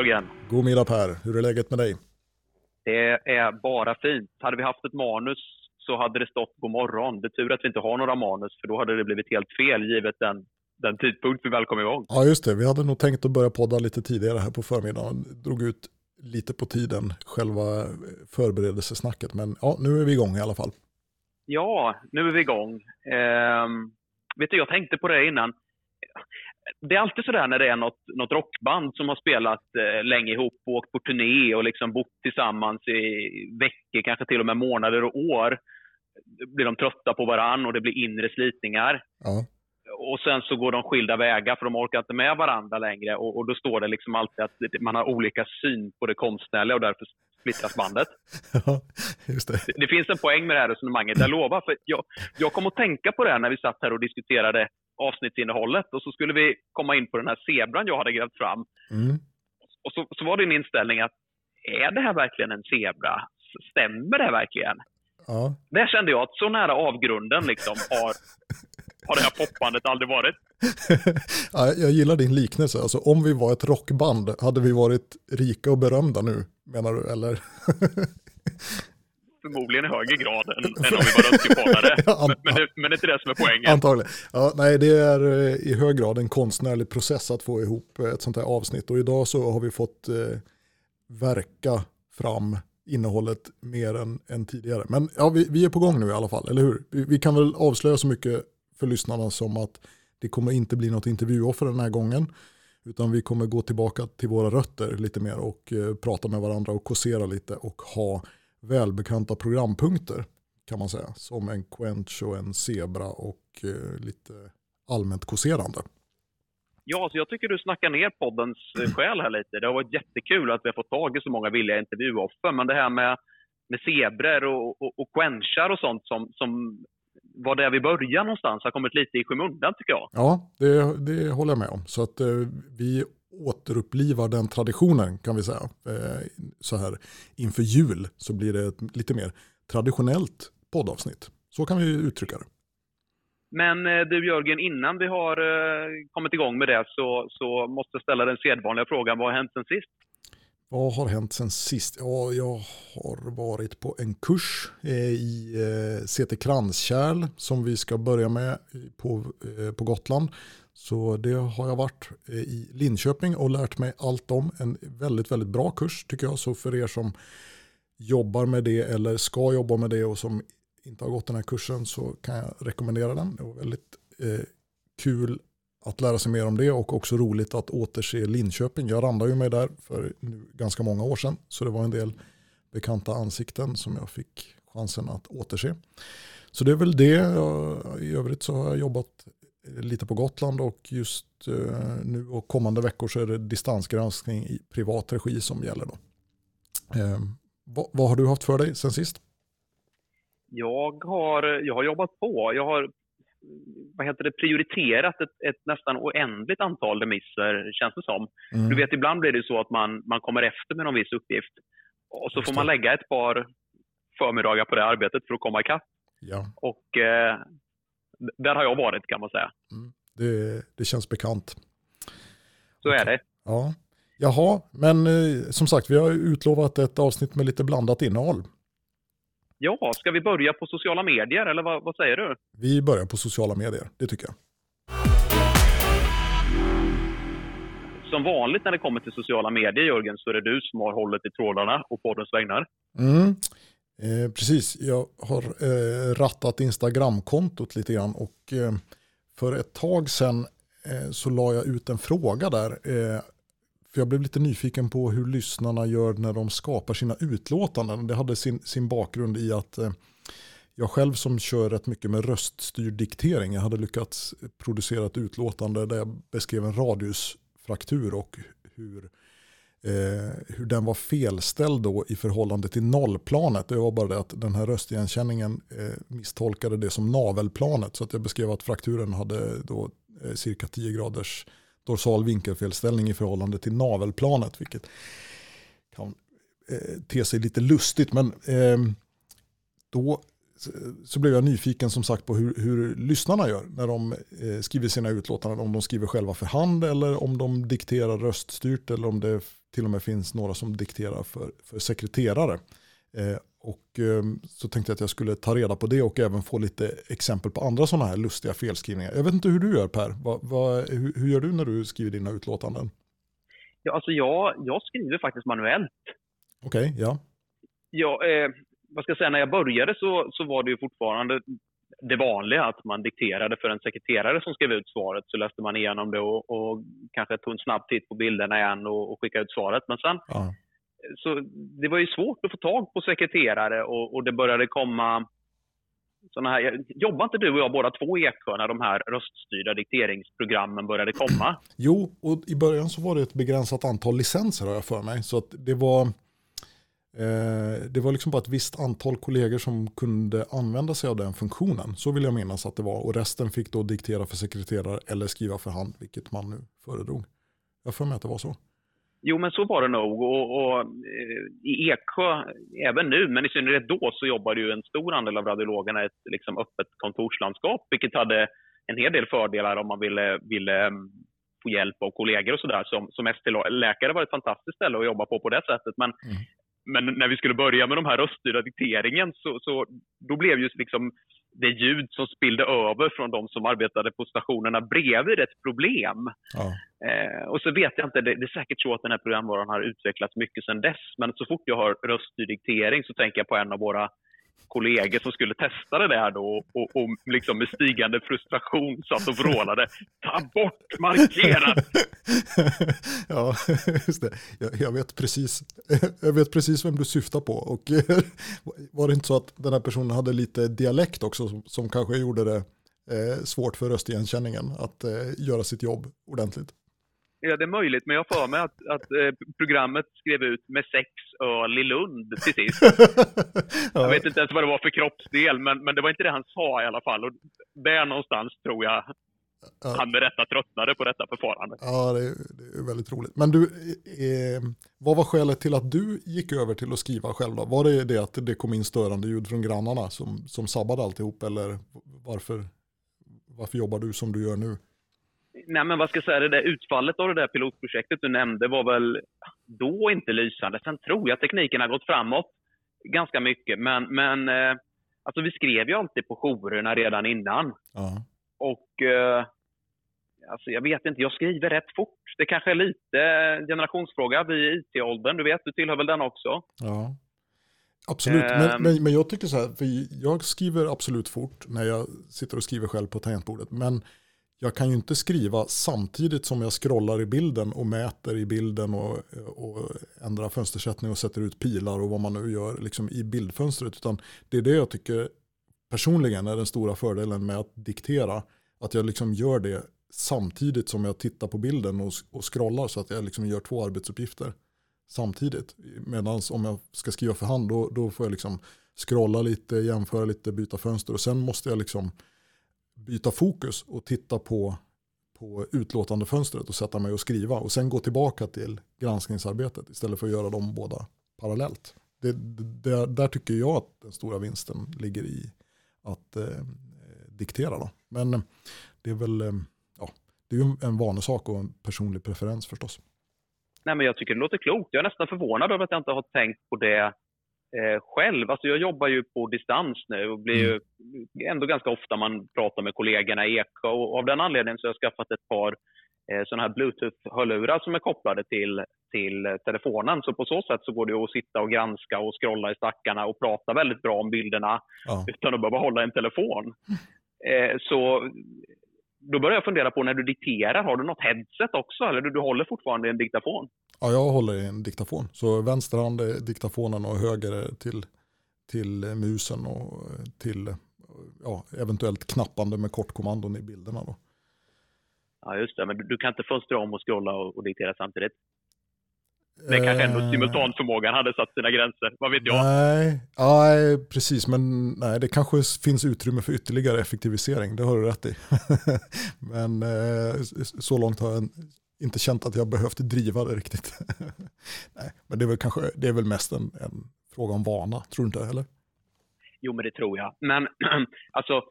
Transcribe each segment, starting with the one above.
Jörgen. God middag Per. Hur är läget med dig? Det är bara fint. Hade vi haft ett manus så hade det stått god morgon. Det är tur att vi inte har några manus för då hade det blivit helt fel givet den, den tidpunkt vi väl kom igång. Ja just det, vi hade nog tänkt att börja podda lite tidigare här på förmiddagen. Drog ut lite på tiden själva förberedelsesnacket men ja, nu är vi igång i alla fall. Ja, nu är vi igång. Eh, vet du, jag tänkte på det innan det är alltid sådär när det är något, något rockband som har spelat eh, länge ihop och åkt på turné och liksom bott tillsammans i veckor, kanske till och med månader och år. Blir de trötta på varann och det blir inre slitningar. Ja. Och sen så går de skilda vägar för de orkar inte med varandra längre. Och, och då står det liksom alltid att man har olika syn på det konstnärliga och därför splittras bandet. Ja, det. det. det finns en poäng med det här resonemanget, jag lovar. För jag, jag kom att tänka på det när vi satt här och diskuterade avsnittsinnehållet och så skulle vi komma in på den här zebran jag hade grävt fram. Mm. Och så, så var din inställning att är det här verkligen en zebra? Stämmer det verkligen? Ja. Där kände jag att så nära avgrunden liksom har, har det här poppandet aldrig varit. ja, jag gillar din liknelse. Alltså, om vi var ett rockband, hade vi varit rika och berömda nu, menar du? Eller? förmodligen i högre grad än, än om vi var röstkuponare. men, men, det, men det är inte det som är poängen. Antagligen. Ja, nej, det är eh, i hög grad en konstnärlig process att få ihop eh, ett sånt här avsnitt. Och idag så har vi fått eh, verka fram innehållet mer än, än tidigare. Men ja, vi, vi, är på gång nu i alla fall, eller hur? Vi, vi, kan väl avslöja så mycket för lyssnarna som att det kommer inte bli något intervjuoffer den här gången. Utan vi kommer gå tillbaka till våra rötter lite mer och eh, prata med varandra och kåsera lite och ha välbekanta programpunkter kan man säga. Som en quench och en zebra och eh, lite allmänt kåserande. Ja, så jag tycker du snackar ner poddens eh, själ här lite. Det har varit jättekul att vi har fått tag i så många villiga intervjuoffer, men det här med, med zebror och, och, och quenchar och sånt som, som var där vi började någonstans har kommit lite i skymundan tycker jag. Ja, det, det håller jag med om. Så att eh, vi återupplivar den traditionen kan vi säga. Eh, så här inför jul så blir det ett lite mer traditionellt poddavsnitt. Så kan vi uttrycka det. Men eh, du Jörgen, innan vi har eh, kommit igång med det så, så måste jag ställa den sedvanliga frågan. Vad har hänt sen sist? Vad har hänt sen sist? Ja, jag har varit på en kurs i CT Kranskärl som vi ska börja med på, på Gotland. Så det har jag varit eh, i Linköping och lärt mig allt om. En väldigt, väldigt bra kurs tycker jag. Så för er som jobbar med det eller ska jobba med det och som inte har gått den här kursen så kan jag rekommendera den. Det var väldigt eh, kul att lära sig mer om det och också roligt att återse Linköping. Jag randade ju mig där för nu ganska många år sedan så det var en del bekanta ansikten som jag fick chansen att återse. Så det är väl det. I övrigt så har jag jobbat lite på Gotland och just eh, nu och kommande veckor så är det distansgranskning i privat regi som gäller. Då. Eh, vad, vad, har du haft för dig sen sist? Jag har, jag har jobbat på. Jag har vad heter det, prioriterat ett, ett nästan oändligt antal remisser, känns det som. Mm. Du vet, ibland blir det så att man, man kommer efter med någon viss uppgift och så får man lägga ett par förmiddagar på det arbetet för att komma ikapp. Ja. Och eh, där har jag varit kan man säga. Mm. Det, det känns bekant. Så är det. Ja. Jaha, men eh, som sagt vi har utlovat ett avsnitt med lite blandat innehåll. Ja, ska vi börja på sociala medier eller vad, vad säger du? Vi börjar på sociala medier, det tycker jag. Som vanligt när det kommer till sociala medier, Jörgen, så är det du som har hållit i trådarna och poddens vägnar. Mm. Eh, precis, jag har eh, rattat Instagramkontot lite grann och eh, för ett tag sedan eh, så la jag ut en fråga där. Eh, för jag blev lite nyfiken på hur lyssnarna gör när de skapar sina utlåtanden. Det hade sin, sin bakgrund i att eh, jag själv som kör rätt mycket med röststyrd diktering, jag hade lyckats producera ett utlåtande där jag beskrev en radiusfraktur och hur eh, hur den var felställd då i förhållande till nollplanet. Det var bara det att den här röstigenkänningen eh, misstolkade det som navelplanet. Så att jag beskrev att frakturen hade då eh, cirka 10 graders dorsal vinkelfelställning i förhållande till navelplanet. Vilket kan eh, te sig lite lustigt. Men eh, då så blev jag nyfiken som sagt på hur, hur lyssnarna gör när de eh, skriver sina utlåtanden. Om de skriver själva för hand eller om de dikterar röststyrt eller om det till och med finns några som dikterar för, för sekreterare. Eh, och eh, så tänkte jag att jag skulle ta reda på det och även få lite exempel på andra sådana här lustiga felskrivningar. Jag vet inte hur du gör Per, va, va, hur, hur, gör du när du skriver dina utlåtanden? Ja, alltså jag, jag skriver faktiskt manuellt. Okej, okay, ja. Ja, eh, vad ska jag säga, när jag började så, så var det ju fortfarande det vanliga att man dikterade för en sekreterare som skrev ut svaret. Så läste man igenom det och, och kanske tog en snabb titt på bilderna igen och, och skickade ut svaret. Men sen, ja. så det var ju svårt att få tag på sekreterare och, och det började komma såna här, jobbar inte du och jag båda två i Eksjö när de här röststyrda dikteringsprogrammen började komma? Jo, och i början så var det ett begränsat antal licenser har jag för mig. Så att det var det var liksom bara ett visst antal kollegor som kunde använda sig av den funktionen. Så vill jag minnas att det var. Och resten fick då diktera för sekreterare eller skriva för hand, vilket man nu föredrog. Jag får mig att det var så. Jo, men så var det nog. Och, och, eh, I Eksjö, även nu, men i synnerhet då, så jobbade ju en stor andel av radiologerna i ett liksom, öppet kontorslandskap, vilket hade en hel del fördelar om man ville, ville mm, få hjälp av kollegor och sådär. Som, som ST-läkare var ett fantastiskt ställe att jobba på på det sättet. Men mm men när vi skulle börja med de här röststyrda dikteringen så, så då blev ju liksom det ljud som spillde över från de som arbetade på stationerna bredvid ett problem. Ja. Eh, och så vet jag inte, det, det, är säkert så att den här programvaran har utvecklats mycket sedan dess, men så fort jag har röststyrd diktering så tänker jag på en av våra kollegor som skulle testa det där då och, och liksom med stigande frustration satt och vrålade Ta bort markerat! ja, just det. Jag, jag, vet precis, jag vet precis vem du syftar på. Och var det inte så att den här personen hade lite dialekt också som, som kanske gjorde det eh, svårt för röstigenkänningen att eh, göra sitt jobb ordentligt? Ja, det är möjligt, men jag för mig att, att eh, programmet skrev ut med sex öl i Lund till sist. ja. Jag vet inte ens vad det var för kroppsdel, men, men det var inte det han sa i alla fall. Och där någonstans tror jag ja. han med rätta tröttnade på detta förfarande. Ja, det är, det är väldigt roligt. Men du, eh, vad var skälet till att du gick över till att skriva själv då? Var det det att det kom in störande ljud från grannarna som, som sabbade alltihop, eller varför, varför jobbar du som du gör nu? Nej, men vad ska jag säga, det där utfallet av det där pilotprojektet du nämnde var väl då inte lysande. Sen tror jag tekniken har gått framåt ganska mycket. Men, men eh, alltså vi skrev ju alltid på jourerna redan innan. Uh Och eh, alltså jag vet inte, jag skriver rätt fort. Det kanske är lite generationsfråga. Vi i IT-åldern, du vet, du tillhör väl den också? Ja. Absolut, men, ehm. men, men, jag tycker så här, för jag skriver absolut fort när jag sitter och skriver själv på tangentbordet. Men jag kan ju inte skriva samtidigt som jag scrollar i bilden och mäter i bilden och, och ändrar fönstersättning och sätter ut pilar och vad man nu gör liksom i bildfönstret. Utan det är det jag tycker personligen är den stora fördelen med att diktera. Att jag liksom gör det samtidigt som jag tittar på bilden och, och scrollar så att jag liksom gör två arbetsuppgifter samtidigt. Medan om jag ska skriva för hand då, då får jag liksom scrolla lite, jämföra lite, byta fönster och sen måste jag liksom byta fokus och titta på, på utlåtandefönstret och sätta mig och skriva och sen gå tillbaka till granskningsarbetet istället för att göra dem båda parallellt. Det, det, där tycker jag att den stora vinsten ligger i att eh, diktera. Då. Men eh, det är väl eh, ja, det är en vanesak och en personlig preferens förstås. Nej, men jag tycker det låter klokt. Jag är nästan förvånad över att jag inte har tänkt på det eh, själv. Alltså jag jobbar ju på distans nu och blir ju ändå ganska ofta man pratar med kollegorna i Eksjö och av den anledningen så har jag skaffat ett par eh, sådana här bluetooth-hörlurar som är kopplade till, till telefonen. Så på så sätt så går det att sitta och granska och scrolla i stackarna och prata väldigt bra om bilderna ja. utan att behöva hålla en telefon. Eh, så då börjar jag fundera på när du dikterar, har du något headset också eller du, du håller fortfarande i en diktafon? Ja, jag håller i en diktafon. Så vänster hand är diktafonen och höger till, till musen och till ja, eventuellt knappande med kortkommandon i bilderna. Då. Ja, just det. Men du, du kan inte förstra om och scrolla och, och diktera samtidigt? Det eh, kanske ändå simultanförmågan hade satt sina gränser, vad vet jag? Nej, nej, precis, men nej, det kanske finns utrymme för ytterligare effektivisering, det har du rätt i. men eh, så långt har jag inte känt att jag behövt driva det riktigt. nej, men det är väl, kanske, det är väl mest en, en fråga om vana, tror du inte, eller? Jo, men det tror jag. Men alltså,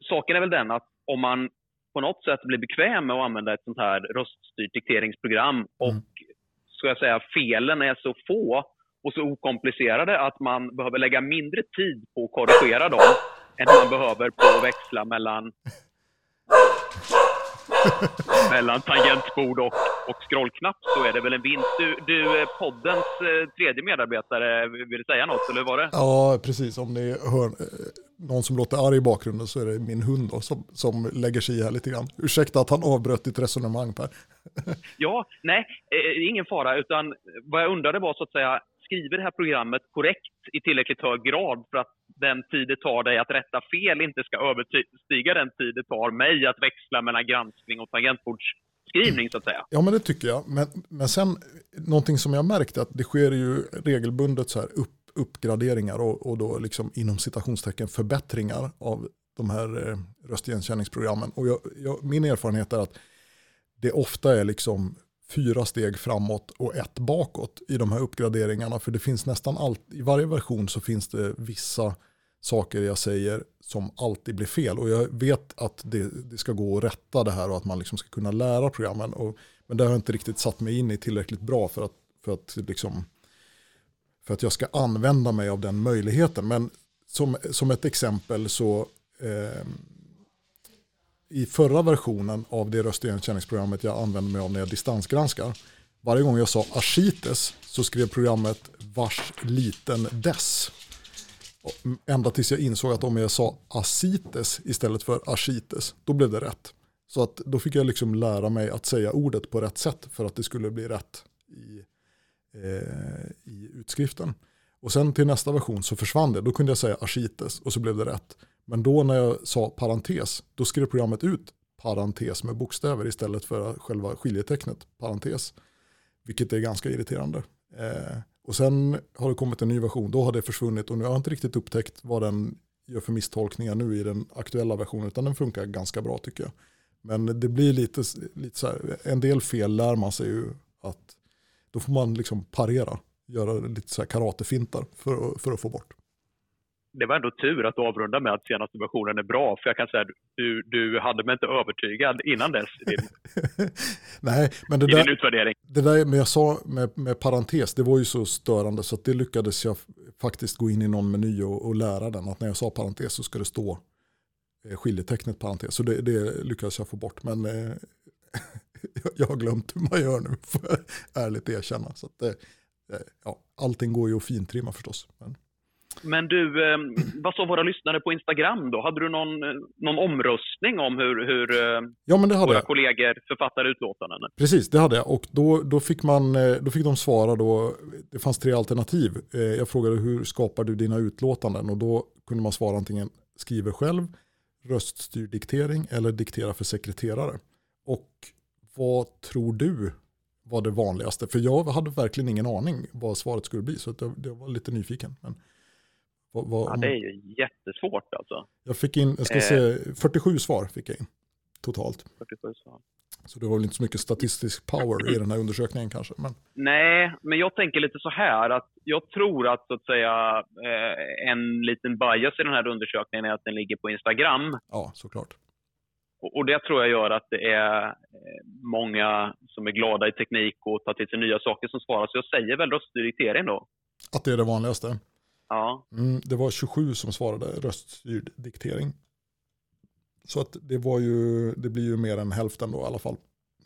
saken är väl den att om man på något sätt blir bekväm med att använda ett sånt här röststyrt dikteringsprogram och mm ska jag säga, felen är så få och så okomplicerade att man behöver lägga mindre tid på att korrigera dem än man behöver på att växla mellan mellan tangentbord och, och scrollknapp så är det väl en vinst. Du, du poddens eh, tredje medarbetare, vill du säga något eller var det? Ja, precis. Om ni hör eh, någon som låter arg i bakgrunden så är det min hund då, som, som lägger sig i här lite grann. Ursäkta att han avbröt ditt resonemang Per. ja, nej, eh, ingen fara, utan vad jag undrade var så att säga, skriver det här programmet korrekt i tillräckligt hög grad för att den tid det tar dig att rätta fel inte ska överstiga den tid det tar mig att växla mellan granskning och tangentbordsskrivning så att säga. Ja men det tycker jag. Men, men sen någonting som jag märkt att det sker ju regelbundet så här upp, uppgraderingar och, och då liksom inom citationstecken förbättringar av de här eh, röstigenkänningsprogrammen. Och jag, jag, min erfarenhet är att det ofta är liksom fyra steg framåt och ett bakåt i de här uppgraderingarna. För det finns nästan alltid, i varje version så finns det vissa saker jag säger som alltid blir fel. Och jag vet att det, det ska gå att rätta det här och att man liksom ska kunna lära programmen. Och, men det har jag inte riktigt satt mig in i tillräckligt bra för att, för att, liksom, för att jag ska använda mig av den möjligheten. Men som, som ett exempel så eh, i förra versionen av det röstigenkänningsprogrammet jag använder mig av när jag distansgranskar. Varje gång jag sa ascites så skrev programmet vars liten dess. Ända tills jag insåg att om jag sa asites istället för ascites, då blev det rätt. Så att då fick jag liksom lära mig att säga ordet på rätt sätt för att det skulle bli rätt i, eh, i utskriften. Och sen till nästa version så försvann det. Då kunde jag säga ascites och så blev det rätt. Men då när jag sa parentes, då skrev programmet ut parentes med bokstäver istället för själva skiljetecknet parentes. Vilket är ganska irriterande. Eh, och sen har det kommit en ny version, då har det försvunnit och nu har jag inte riktigt upptäckt vad den gör för misstolkningar nu i den aktuella versionen, utan den funkar ganska bra tycker jag. Men det blir lite, lite så här, en del fel lär man sig ju att då får man liksom parera, göra lite så här karatefintar för, för att få bort det var ändå tur att du avrundade med att senaste versionen är bra, för jag kan säga du, du hade mig inte övertygad innan dess i din, Nej, men det där, utvärdering. Det där med jag sa med, med parentes, det var ju så störande så att det lyckades jag faktiskt gå in i någon meny och, och lära den att när jag sa parentes så ska det stå eh, skiljetecknet parentes. Så det, det lyckades jag få bort, men eh, jag har glömt hur man gör nu, jag ärligt erkänna. Så att, eh, ja, allting går ju att fintrimma förstås. Men... Men du, eh, vad sa våra lyssnare på Instagram då? Hade du någon, eh, någon omröstning om hur, hur eh, ja, men det hade våra jag. kollegor författar utlåtanden? Precis, det hade jag. Och då, då, fick man, då fick de svara då, det fanns tre alternativ. Jag frågade hur skapar du dina utlåtanden? Och då kunde man svara antingen skriver själv, röststyrd diktering eller diktera för sekreterare. Och vad tror du var det vanligaste? För jag hade verkligen ingen aning vad svaret skulle bli, så jag, jag var lite nyfiken. Men vad, vad, ja, det är ju jättesvårt alltså. Jag fick in, jag ska eh, se, 47 svar fick jag in totalt. 47 svar. Så det var väl inte så mycket statistisk power i den här undersökningen kanske. Men... Nej, men jag tänker lite så här att jag tror att så att säga eh, en liten bias i den här undersökningen är att den ligger på Instagram. Ja, såklart. Och, det tror jag gör att det är eh, många som är glada i teknik och tar till sig nya saker som svarar. Så jag säger väl röstdiktering då. Att det är det vanligaste? Ja. Mm, det var 27 som svarade röststyrd diktering. Så att det, var ju, det blir ju mer än hälften då i alla fall.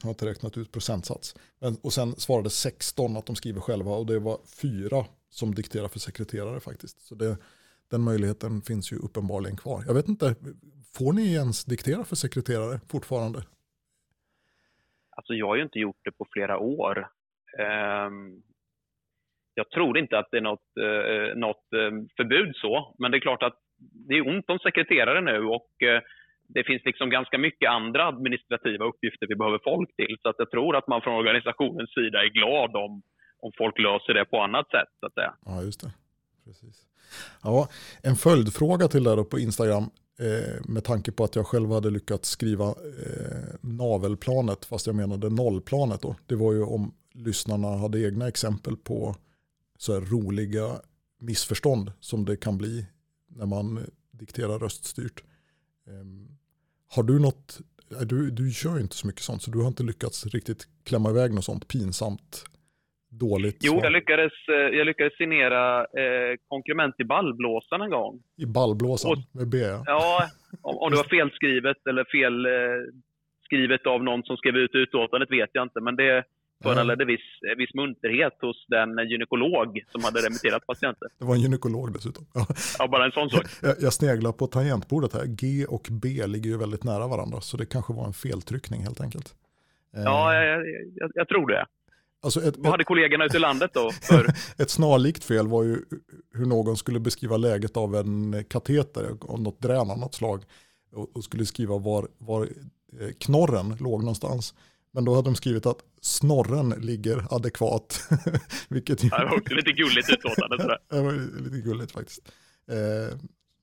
Jag har inte räknat ut procentsats. Men, och sen svarade 16 att de skriver själva och det var fyra som dikterar för sekreterare faktiskt. Så det, den möjligheten finns ju uppenbarligen kvar. Jag vet inte, får ni ens diktera för sekreterare fortfarande? Alltså jag har ju inte gjort det på flera år. Um, jag tror inte att det är något, eh, något eh, förbud så, men det är klart att det är ont om sekreterare nu och eh, det finns liksom ganska mycket andra administrativa uppgifter vi behöver folk till. Så att jag tror att man från organisationens sida är glad om, om folk löser det på annat sätt. Så att säga. Ja, just det. Precis. Ja, en följdfråga till där på Instagram Eh, med tanke på att jag själv hade lyckats skriva eh, navelplanet fast jag menade nollplanet då. Det var ju om lyssnarna hade egna exempel på så här roliga missförstånd som det kan bli när man dikterar röststyrt. Ehm, har du något, eh, du, du kör ju inte så mycket sånt så du har inte lyckats riktigt klämma iväg något sånt pinsamt dåligt Jo, jag lyckades, eh, jag lyckades signera eh, konkurrent i ballblåsaren en gång. I ballblåsan Och- med B. ja. Ja, om, om det var felskrivet eller fel eh, skrivet av någon som skrev ut utlåtandet vet jag inte, men det föranledde viss, eh, viss munterhet hos den gynekolog som hade remitterat patienten. Det var en gynekolog dessutom. Ja. Ja, bara en sån sak. Jag, jag sneglar på tangentbordet här. G och B ligger ju väldigt nära varandra. Så det kanske var en feltryckning helt enkelt. Eh, Ja, jag, jag, jag tror det. Alltså ett, Vad hade kollegorna ute i landet då? För, Ett snarlikt fel var ju hur någon skulle beskriva läget av en kateter av något drän av något slag och och skulle skriva var, var eh, knorren låg någonstans. Men då hade de skrivit att snorren ligger adekvat. Vilket ju, det var också lite gulligt utlåtande. Sådär. det var lite gulligt faktiskt. Eh,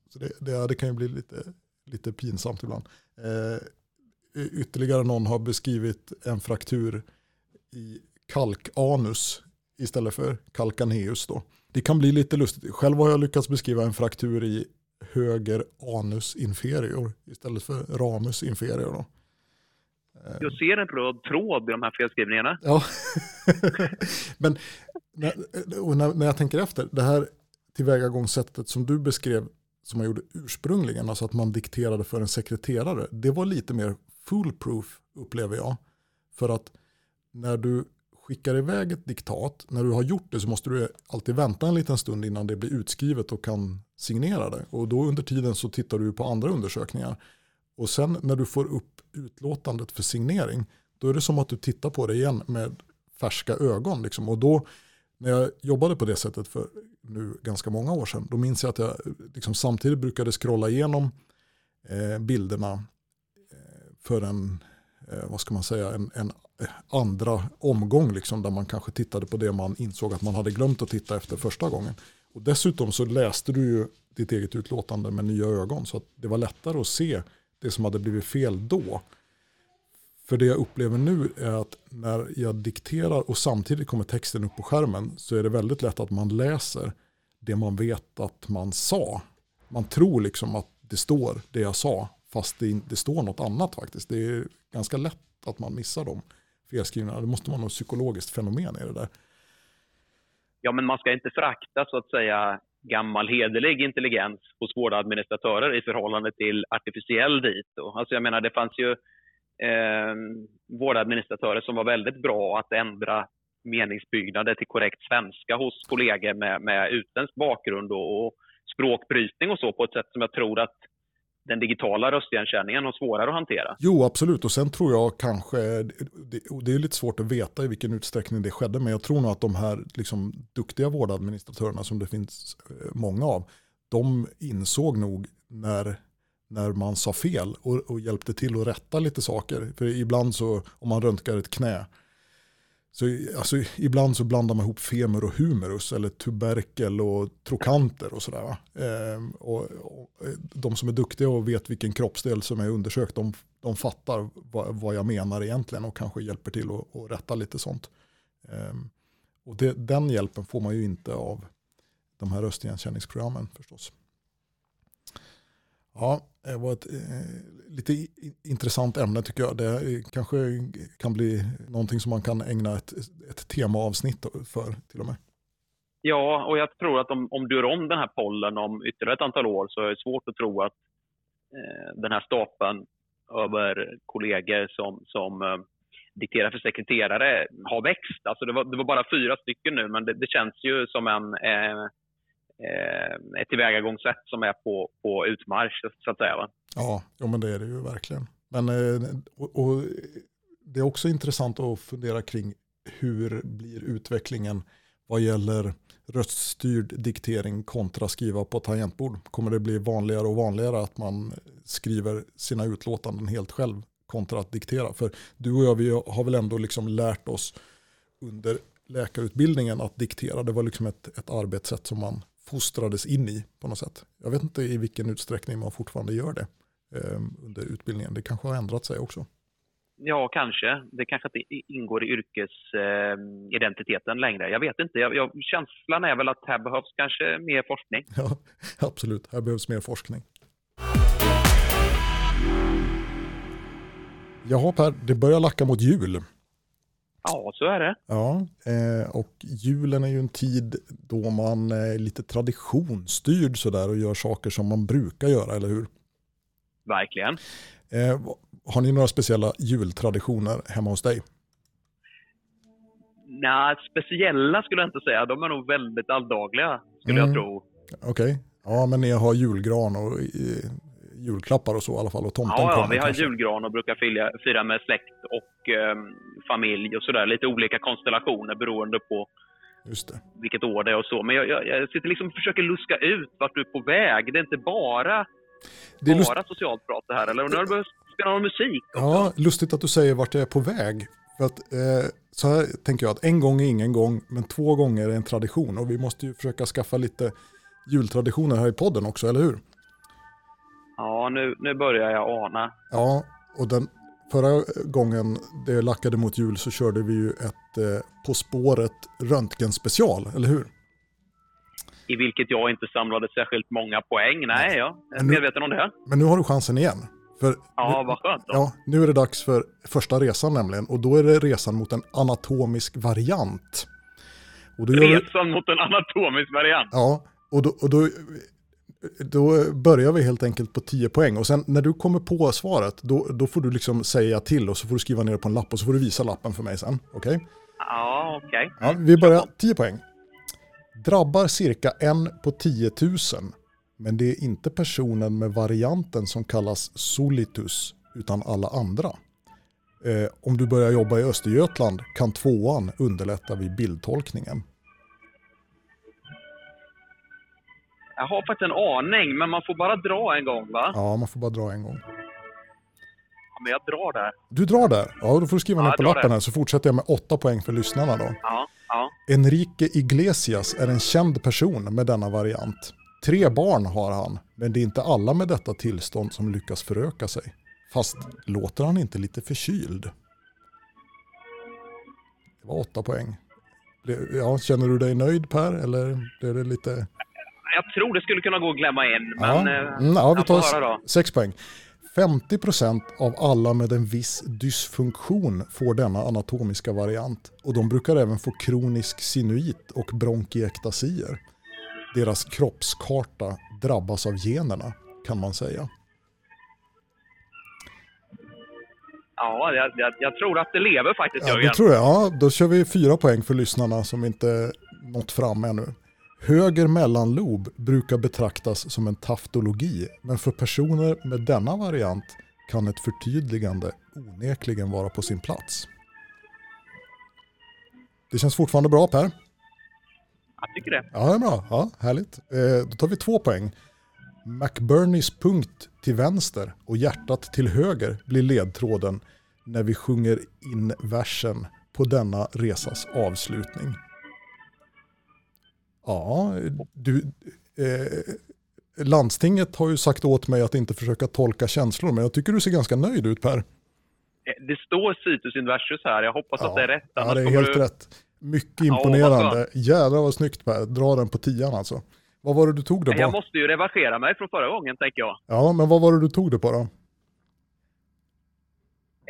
så det, det, det kan ju bli lite, lite pinsamt ibland. Eh, ytterligare någon har beskrivit en fraktur i kalkanus istället för kalkaneus. Då. Det kan bli lite lustigt. Själv har jag lyckats beskriva en fraktur i höger anus inferior istället för ramus inferior. Då. Eh, Jag ser en röd tråd i de här felskrivningarna. Ja, men när, när jag tänker efter, det här tillvägagångssättet som du beskrev som man gjorde ursprungligen, alltså att man dikterade för en sekreterare, det var lite mer foolproof upplever jag. För att när du skickar iväg ett diktat, när du har gjort det så måste du alltid vänta en liten stund innan det blir utskrivet och kan signera det. Och då under tiden så tittar du på andra undersökningar. Och sen när du får upp utlåtandet för signering, då är det som att du tittar på det igen med färska ögon. Liksom. Och då, när jag jobbade på det sättet för nu ganska många år sedan, då minns jag att jag liksom samtidigt brukade scrolla igenom eh, bilderna eh, för en, eh, vad ska man säga, en, en andra omgång, liksom, där man kanske tittade på det man insåg att man hade glömt att titta efter första gången. Och dessutom så läste du ju ditt eget utlåtande med nya ögon, så att det var lättare att se det som hade blivit fel då. För det jag upplever nu är att när jag dikterar och samtidigt kommer texten upp på skärmen så är det väldigt lätt att man läser det man vet att man sa. Man tror liksom att det står det jag sa fast det, det står något annat faktiskt. Det är ganska lätt att man missar de felskrivna. Det måste vara något psykologiskt fenomen i det där. Ja, men man ska inte förakta så att säga gammal hederlig intelligens hos vårdadministratörer i förhållande till artificiell dito. Alltså jag menar, det fanns ju eh, vårdadministratörer som var väldigt bra att ändra meningsbyggnader till korrekt svenska hos kollegor med, med utländsk bakgrund och, och språkbrytning och så på ett sätt som jag tror att den digitala röstigenkänningen och svårare att hantera. Jo, absolut. Och sen tror jag kanske, det, det är lite svårt att veta i vilken utsträckning det skedde, men jag tror nog att de här liksom, duktiga vårdadministratörerna som det finns eh, många av, de insåg nog när, när man sa fel och, och hjälpte till att rätta lite saker. För ibland så, om man röntgar ett knä, så alltså, ibland så blandar man ihop femur och humerus eller tuberkel och trokanter och sådär. va. Ehm, och, och eh, de som är duktiga och vet vilken kroppsdel som är undersökt, de, de fattar vad, vad jag menar egentligen och kanske hjälper till att, att rätta lite sånt. Ehm, och det, den hjälpen får man ju inte av de här röstigenkänningsprogrammen förstås. Ja, det var ett eh, lite intressant ämne tycker jag. Det kanske kan bli någonting som man kan ägna ett, ett temaavsnitt för till och med. Ja, och jag tror att om, om du gör om den här pollen om ytterligare ett antal år så är det svårt att tro att eh, den här stapeln över kollegor som, som eh, dikterar för sekreterare har växt. Alltså det, var, det var bara fyra stycken nu, men det, det känns ju som en, eh, eh, ett tillvägagångssätt som är på, på utmarsch, så att säga. Va? Ja, ja, men det är det ju verkligen. Men, eh, och, och det är också intressant att fundera kring hur blir utvecklingen vad gäller röststyrd diktering kontra skriva på tangentbord. Kommer det bli vanligare och vanligare att man skriver sina utlåtanden helt själv kontra att diktera? För du och jag vi har väl ändå liksom lärt oss under läkarutbildningen att diktera. Det var liksom ett, ett arbetssätt som man fostrades in i på något sätt. Jag vet inte i vilken utsträckning man fortfarande gör det eh, under utbildningen. Det kanske har ändrat sig också. Ja, kanske. Det kanske inte ingår i yrkesidentiteten längre. Jag vet inte. Jag, jag, känslan är väl att här behövs kanske mer forskning. Ja, absolut, här behövs mer forskning. Jaha Per, det börjar lacka mot jul. Ja, så är det. Ja, eh, och julen är ju en tid då man är lite traditionsstyrd sådär och gör saker som man brukar göra, eller hur? Verkligen. Eh, har ni några speciella jultraditioner hemma hos dig? Nej, speciella skulle jag inte säga. De är nog väldigt alldagliga, skulle mm. jag tro. Okej. Okay. Ja, men ni har julgran och eh, julklappar och så i alla fall. Och tomten ja, ja vi har kanske. julgran och brukar fira, fira med släkt och eh, familj och sådär. Lite olika konstellationer beroende på Just det. vilket år det är och så. Men jag, jag, jag sitter liksom och försöker luska ut vart du är på väg. Det är inte bara, det är bara socialt prat det här. Eller nu har du börjat spela någon musik också. Ja, lustigt att du säger vart jag är på väg. För att, eh, så här tänker jag att en gång är ingen gång, men två gånger är en tradition. Och vi måste ju försöka skaffa lite jultraditioner här i podden också, eller hur? Ja, nu, nu börjar jag ana. Ja, och den förra gången det lackade mot jul så körde vi ju ett eh, På spåret röntgenspecial, eller hur? I vilket jag inte samlade särskilt många poäng. Nej, jag är medveten om det. Men nu har du chansen igen. För ja, vad skönt då. Ja, nu är det dags för första resan nämligen. Och då är det resan mot en anatomisk variant. resan mot en anatomisk variant? Ja, och då, och då då börjar vi helt enkelt på 10 poäng och sen när du kommer på svaret då, då får du liksom säga till och så får du skriva ner det på en lapp och så får du visa lappen för mig sen. Okej? Okay? Ja, okej. Okay. Ja, vi börjar 10 poäng. Drabbar cirka en på 10 000 men det är inte personen med varianten som kallas solitus utan alla andra. Eh, om du börjar jobba i Östergötland kan tvåan underlätta vid bildtolkningen. Jag har faktiskt en aning, men man får bara dra en gång va? Ja, man får bara dra en gång. Ja, men jag drar där. Du drar där? Ja, då får du skriva ja, ner på lappen här så fortsätter jag med åtta poäng för lyssnarna då. Ja, ja. Enrique Iglesias är en känd person med denna variant. Tre barn har han, men det är inte alla med detta tillstånd som lyckas föröka sig. Fast låter han inte lite förkyld? Det var åtta poäng. Ja, känner du dig nöjd Per, eller är det lite jag tror det skulle kunna gå att glömma in. Men, ja. Eh, mm, ja, vi tar sex poäng. 50% av alla med en viss dysfunktion får denna anatomiska variant och de brukar även få kronisk sinuit och bronkiectasier. Deras kroppskarta drabbas av generna kan man säga. Ja, jag, jag, jag tror att det lever faktiskt ja, Det tror jag. Ja, då kör vi fyra poäng för lyssnarna som inte nått fram ännu. Höger mellanlob brukar betraktas som en taftologi, men för personer med denna variant kan ett förtydligande onekligen vara på sin plats. Det känns fortfarande bra Per? Jag tycker det. Ja, det är bra. Ja, härligt. Eh, då tar vi två poäng. McBurneys punkt till vänster och hjärtat till höger blir ledtråden när vi sjunger in versen på denna resas avslutning. Ja, du, eh, landstinget har ju sagt åt mig att inte försöka tolka känslor, men jag tycker du ser ganska nöjd ut Per. Eh, det står situs inversus här, jag hoppas ja, att det är rätt. Ja, det är helt du... rätt. Mycket imponerande. Ja, Jädrar vad snyggt Per, dra den på tian alltså. Vad var det du tog det på? Jag måste ju revanschera mig från förra gången tänker jag. Ja, men vad var det du tog det på då?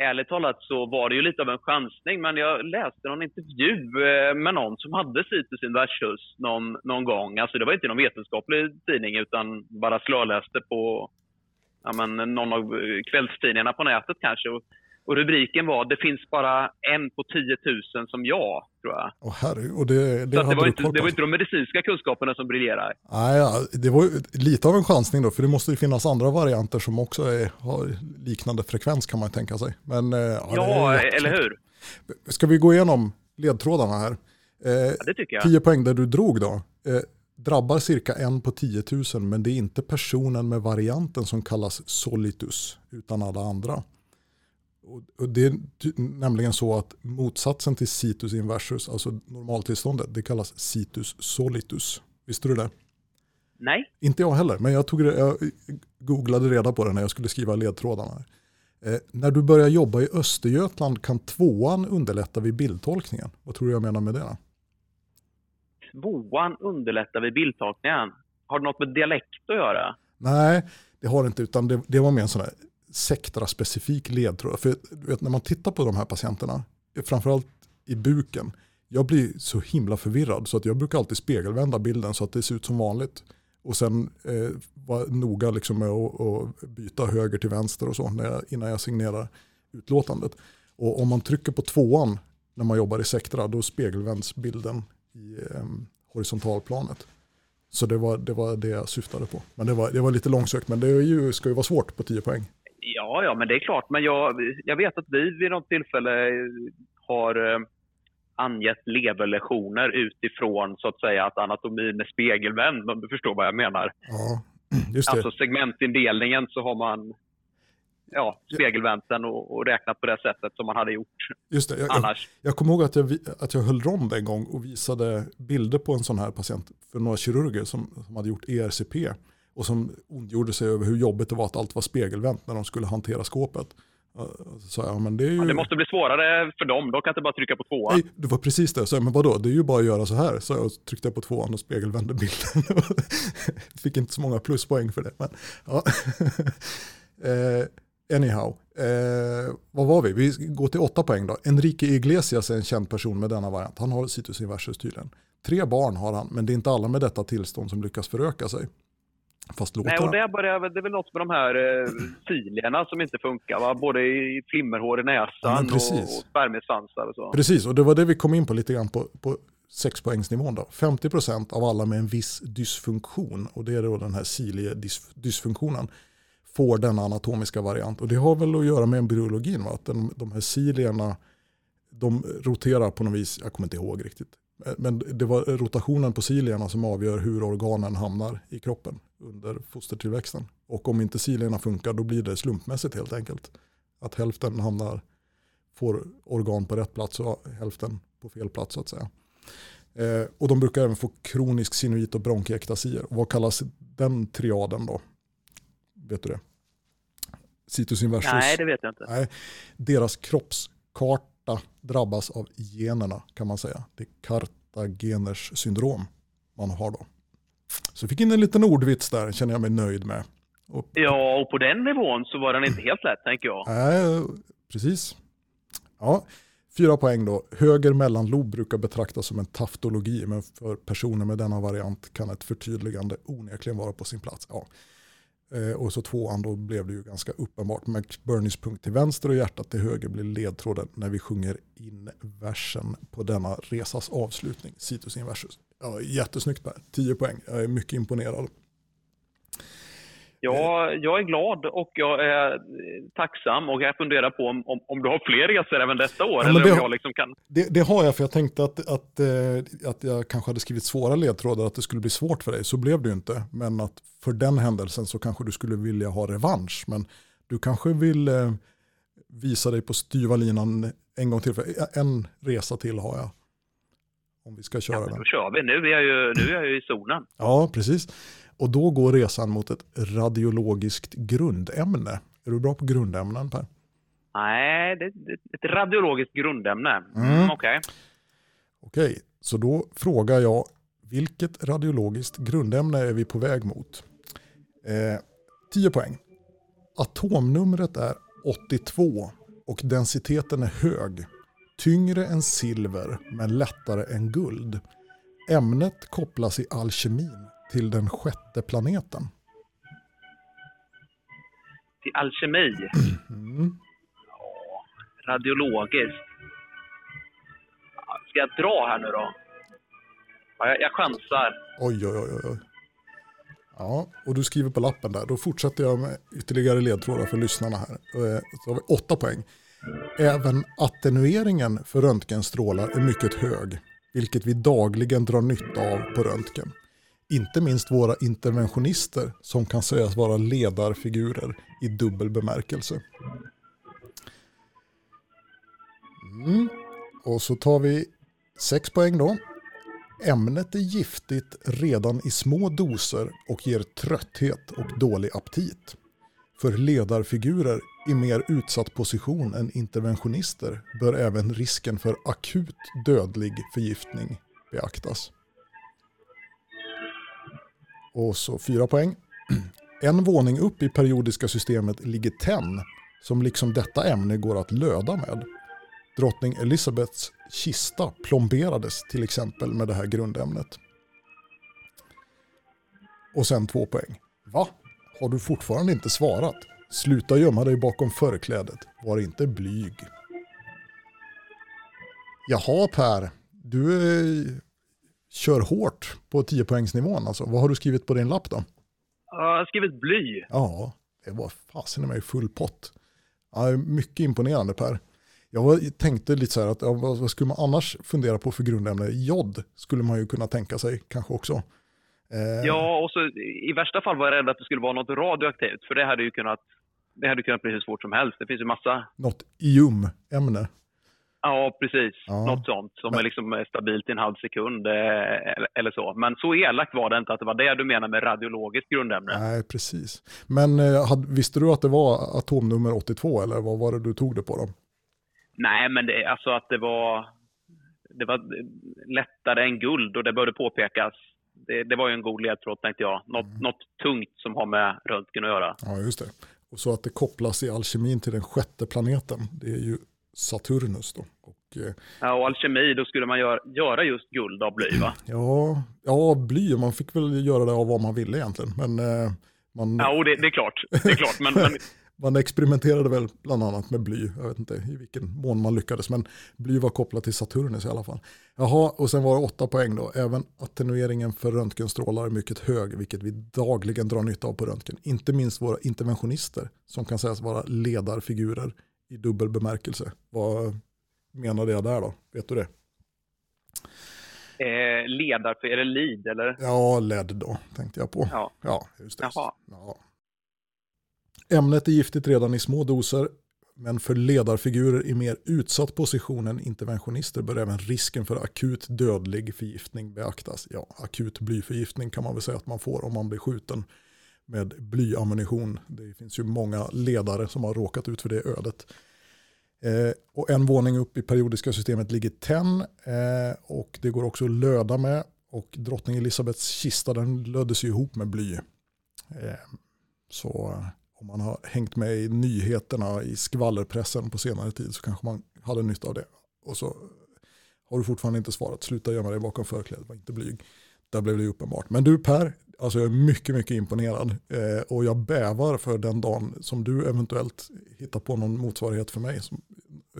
Ärligt talat så var det ju lite av en chansning, men jag läste någon intervju eh, med någon som hade Citus Inversus någon, någon gång. Alltså det var inte någon vetenskaplig tidning utan bara slöläste på ja, men, någon av kvällstidningarna på nätet kanske. Och och rubriken var “Det finns bara en på 10 000 som jag”, tror jag. Oh, herre, och det, det, det, var inte, det var inte de medicinska kunskaperna som briljerar. Nej, ja, det var lite av en chansning då, för det måste ju finnas andra varianter som också är, har liknande frekvens kan man tänka sig. Men, eh, ja, ja eller hur? Ska vi gå igenom ledtrådarna här? Eh, ja, det tycker jag. 10 poäng där du drog då. Eh, drabbar cirka en på 10 000 men det är inte personen med varianten som kallas solitus utan alla andra. Och det är nämligen så att motsatsen till situs inversus, alltså normaltillståndet, det kallas situs solitus. Visste du det? Nej. Inte jag heller, men jag, tog jag googlade reda på det när jag skulle skriva ledtrådarna. Eh, när du börjar jobba i Östergötland kan tvåan underlätta vid bildtolkningen. Vad tror du jag menar med det? Tvåan underlättar vid bildtolkningen? Har det något med dialekt att göra? Nej, det har det inte, utan det, det var mer en sån här sektraspecifik ledtråd. För vet, när man tittar på de här patienterna, framförallt i buken. Jag blir så himla förvirrad så att jag brukar alltid spegelvända bilden så att det ser ut som vanligt. Och sen eh, vara noga liksom med att, och byta höger till vänster och så när jag, innan jag signerar utlåtandet. Och om man trycker på tvåan när man jobbar i Sectra då spegelvänds bilden i eh, horisontalplanet. Så det var, det var det jag syftade på. Men det var, det var lite långsökt, men det är ju, ska ju vara svårt på 10 poäng. Ja, ja, men det är klart. Men jag, jag vet att vi vid något tillfälle har eh, angett leverlektioner utifrån så att säga att anatomin är spegelvänd, om du förstår vad jag menar. Ja, just det. Alltså segmentindelningen så har man ja, spegelvänt den och, och räknat på det sättet som man hade gjort Just det. Jag, annars. Jag, jag kommer ihåg att jag, att jag höll rond en gång och visade bilder på en sån här patient för några kirurger som, som hade gjort ERCP och som ondgjorde sig över hur jobbigt det var att allt var spegelvänt när de skulle hantera skåpet. Så jag, men det är ju... Ja, det måste bli svårare för dem. De kan inte bara trycka på tvåan. Nej, det var precis det. Så jag, men vadå, det är ju bara att göra så här. Så jag tryckte på tvåan och spegelvände bilden. Fick inte så många pluspoäng för det. Men, ja. eh, anyhow, eh, vad var vi? Vi går till åtta poäng då. Enrique Iglesias är en känd person med denna variant. Han har situs inversus tydligen. Tre barn har han, men det är inte alla med detta tillstånd som lyckas föröka sig. Fast låter Nej, och det, börjar, det är väl något med de här eh, filierna som inte funkar. Va? Både i flimmerhår i Ja, näsan och, precis. och spermiesvansar och så. Precis, och det var det vi kom in på lite grann på, på sexpoängsnivån. Då. 50% av alla med en viss dysfunktion, och det är då den här cilie-dysfunktionen, får denna anatomiska variant. Och det har väl att göra med embryologin, va? att den, de här cilierna de roterar på något vis, jag kommer inte ihåg riktigt. Men det var rotationen på cilierna som avgör hur organen hamnar i kroppen under fostertillväxten. Och om inte cilierna funkar då blir det slumpmässigt helt enkelt. Att hälften hamnar, får organ på rätt plats och hälften på fel plats så att säga. Eh, och de brukar även få kronisk sinuit och bronkiekstasier. Och vad kallas den triaden då? Vet du det? Citus inversus. Nej, det vet jag inte. Nej, deras kroppskarta drabbas av generna kan man säga. Det är Kartageners syndrom man har då. Så jag fick in en liten ordvits där, känner jag mig nöjd med. Och, Ja, och på den nivån så var den inte helt lätt, tänker jag. Nej, precis. Ja, fyra poäng då. Höger mellanlob brukar betraktas som en taftologi, men för personer med denna variant kan ett förtydligande onekligen vara på sin plats. Ja. Eh, och så tvåan, då blev det ju ganska uppenbart. McBurneys punkt till vänster och hjärtat till höger blir ledtråden när vi sjunger in versen på denna resas avslutning, Citus inversus. Ja, jättesnyggt Per, 10 poäng. Jag är mycket imponerad. Ja, jag är glad och jag är eh, tacksam och jag funderar på om, om, om du har fler resor även detta år. men eller det om jag liksom kan... Det, det har jag, för jag tänkte att, att, eh, att jag kanske hade skrivit svåra ledtrådar, att det skulle bli svårt för dig. Så blev det ju inte. Men att för den händelsen så kanske du skulle vilja ha revansch. Men du kanske vill eh, visa dig på styva linan en gång till. För en resa till har jag. Om vi ska köra Ja, men den. då kör vi. Nu är, jag ju, nu är jag ju i zonen. Ja, precis. Och då går resan mot ett radiologiskt grundämne. Är du bra på grundämnen Per? Nej, det är ett radiologiskt grundämne. Mm. Mm. Okej. Okej, så då frågar jag vilket radiologiskt grundämne är vi på väg mot? Eh, 10 poäng. Atomnumret är 82 och densiteten är hög. Tyngre än silver men lättare än guld. Ämnet kopplas i alkemin till den sjätte planeten. Till alkemi. Mm. Radiologiskt. Ja, Ska jag dra här nu då? Ja, jag, jag chansar. Oj, oj, oj, oj. Ja, och du skriver på lappen där. Då fortsätter jag med ytterligare ledtrådar för lyssnarna här. Eh, Så har vi åtta poäng. Även attenueringen för röntgenstrålar är mycket hög, vilket vi dagligen drar nytta av på röntgen. Inte minst våra interventionister som kan sägas vara ledarfigurer i dubbel bemärkelse. Mm. Och så tar vi sex poäng då. Ämnet är giftigt redan i små doser och ger trötthet och dålig aptit. För ledarfigurer i mer utsatt position än interventionister bör även risken för akut dödlig förgiftning beaktas. Och så fyra poäng. En våning upp i periodiska systemet ligger tenn som liksom detta ämne går att löda med. Drottning Elizabeths kista plomberades till exempel med det här grundämnet. Och sen två poäng. Va? Har du fortfarande inte svarat? Sluta gömma dig bakom förklädet. Var inte blyg. Jaha Per, du eh, kör hårt på 10-poängsnivån. Alltså. Vad har du skrivit på din lapp då? Jag har skrivit bly. Ja, det var fasen i mig full pott. Ja, mycket imponerande Per. Jag tänkte lite så här att ja, vad skulle man annars fundera på för grundämne? Jod skulle man ju kunna tänka sig kanske också. Eh. Ja, och så i värsta fall var jag rädd att det skulle vara något radioaktivt, för det hade ju kunnat, det hade kunnat bli hur svårt som helst. Det finns ju massa... Något IUM-ämne. Ja, precis. Ja. Något sånt som Men... är liksom stabilt i en halv sekund eh, eller så. Men så elakt var det inte att det var det du menar med radiologiskt grundämne. Nej, precis. Men eh, visste du att det var atomnummer 82 eller vad var det du tog det på då? Nej, men det, alltså att det var, det var lättare än guld och det började påpekas. Det, det var ju en god ledtråd tänkte jag. Något, mm. något tungt som har med röntgen att göra. Ja, just det. Och så att det kopplas i alkemin till den sjätte planeten. Det är ju Saturnus då. Och, eh, ja, och alkemi, då skulle man göra, göra just guld av bly va? Ja, ja, bly, man fick väl göra det av vad man ville egentligen. Men, eh, man... Ja, det, det, är klart. Det är klart men, men... man experimenterade väl bland annat med bly. Jag vet inte i vilken mån man lyckades, men bly var kopplat till Saturnus i alla fall. Jaha, och sen var det åtta poäng då. Även attenueringen för röntgenstrålar är mycket hög, vilket vi dagligen drar nytta av på röntgen. Inte minst våra interventionister, som kan sägas vara ledarfigurer i dubbel bemärkelse. Vad menade jag där då? Vet du det? Eh, ledar, är det lead eller? Ja, LED då tänkte jag på. Ja, ja just det. Ja. Ämnet är giftigt redan i små doser, men för ledarfigurer i mer utsatt position än interventionister bör även risken för akut dödlig förgiftning beaktas. Ja, akut blyförgiftning kan man väl säga att man får om man blir skjuten med blyammunition. Det finns ju många ledare som har råkat ut för det ödet. Eh, och en våning upp i periodiska systemet ligger tenn eh, och det går också att löda med. Och drottning Elisabeths kista den löddes ihop med bly. Eh, så eh, om man har hängt med i nyheterna i skvallerpressen på senare tid så kanske man hade nytta av det. Och så har du fortfarande inte svarat, sluta gömma dig bakom förklädet, var inte blyg. Där blev det uppenbart. Men du Per, alltså jag är mycket, mycket imponerad. Eh, och jag bävar för den dagen som du eventuellt hittar på någon motsvarighet för mig. Som,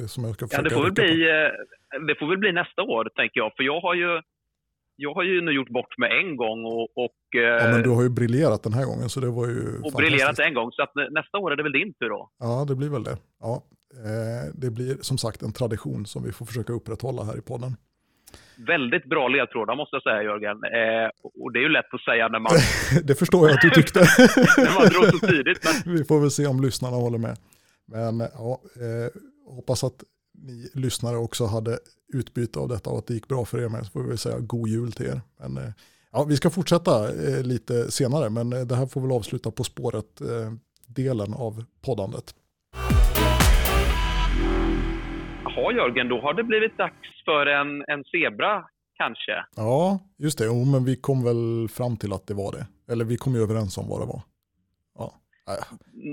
som jag ska ja, det får, väl bli, eh, det får väl bli nästa år, tänker jag. För jag har ju jag har ju nu gjort bort mig en gång och... och ja, men du har ju briljerat den här gången så det var ju Och briljerat en gång, så att nästa år är det väl din tur då? Ja, det blir väl det. Ja, eh, det blir som sagt en tradition som vi får försöka upprätthålla här i podden. Väldigt bra ledtrådar måste jag säga Jörgen. Eh, och det är ju lätt att säga när man... det förstår jag att du tyckte. när man drog så tidigt. Men... Vi får väl se om lyssnarna håller med. Men ja, eh, hoppas att ni lyssnare också hade utbyte av detta och att det gick bra för er med så får vi säga god jul till er. Men, eh, ja, vi ska fortsätta eh, lite senare men eh, det här får väl avsluta På spåret-delen av poddandet. Jaha Jörgen, då har det blivit dags för en, en zebra kanske? Ja, just det. Jo, men vi kom väl fram till att det var det. Eller vi kom ju överens om vad det var.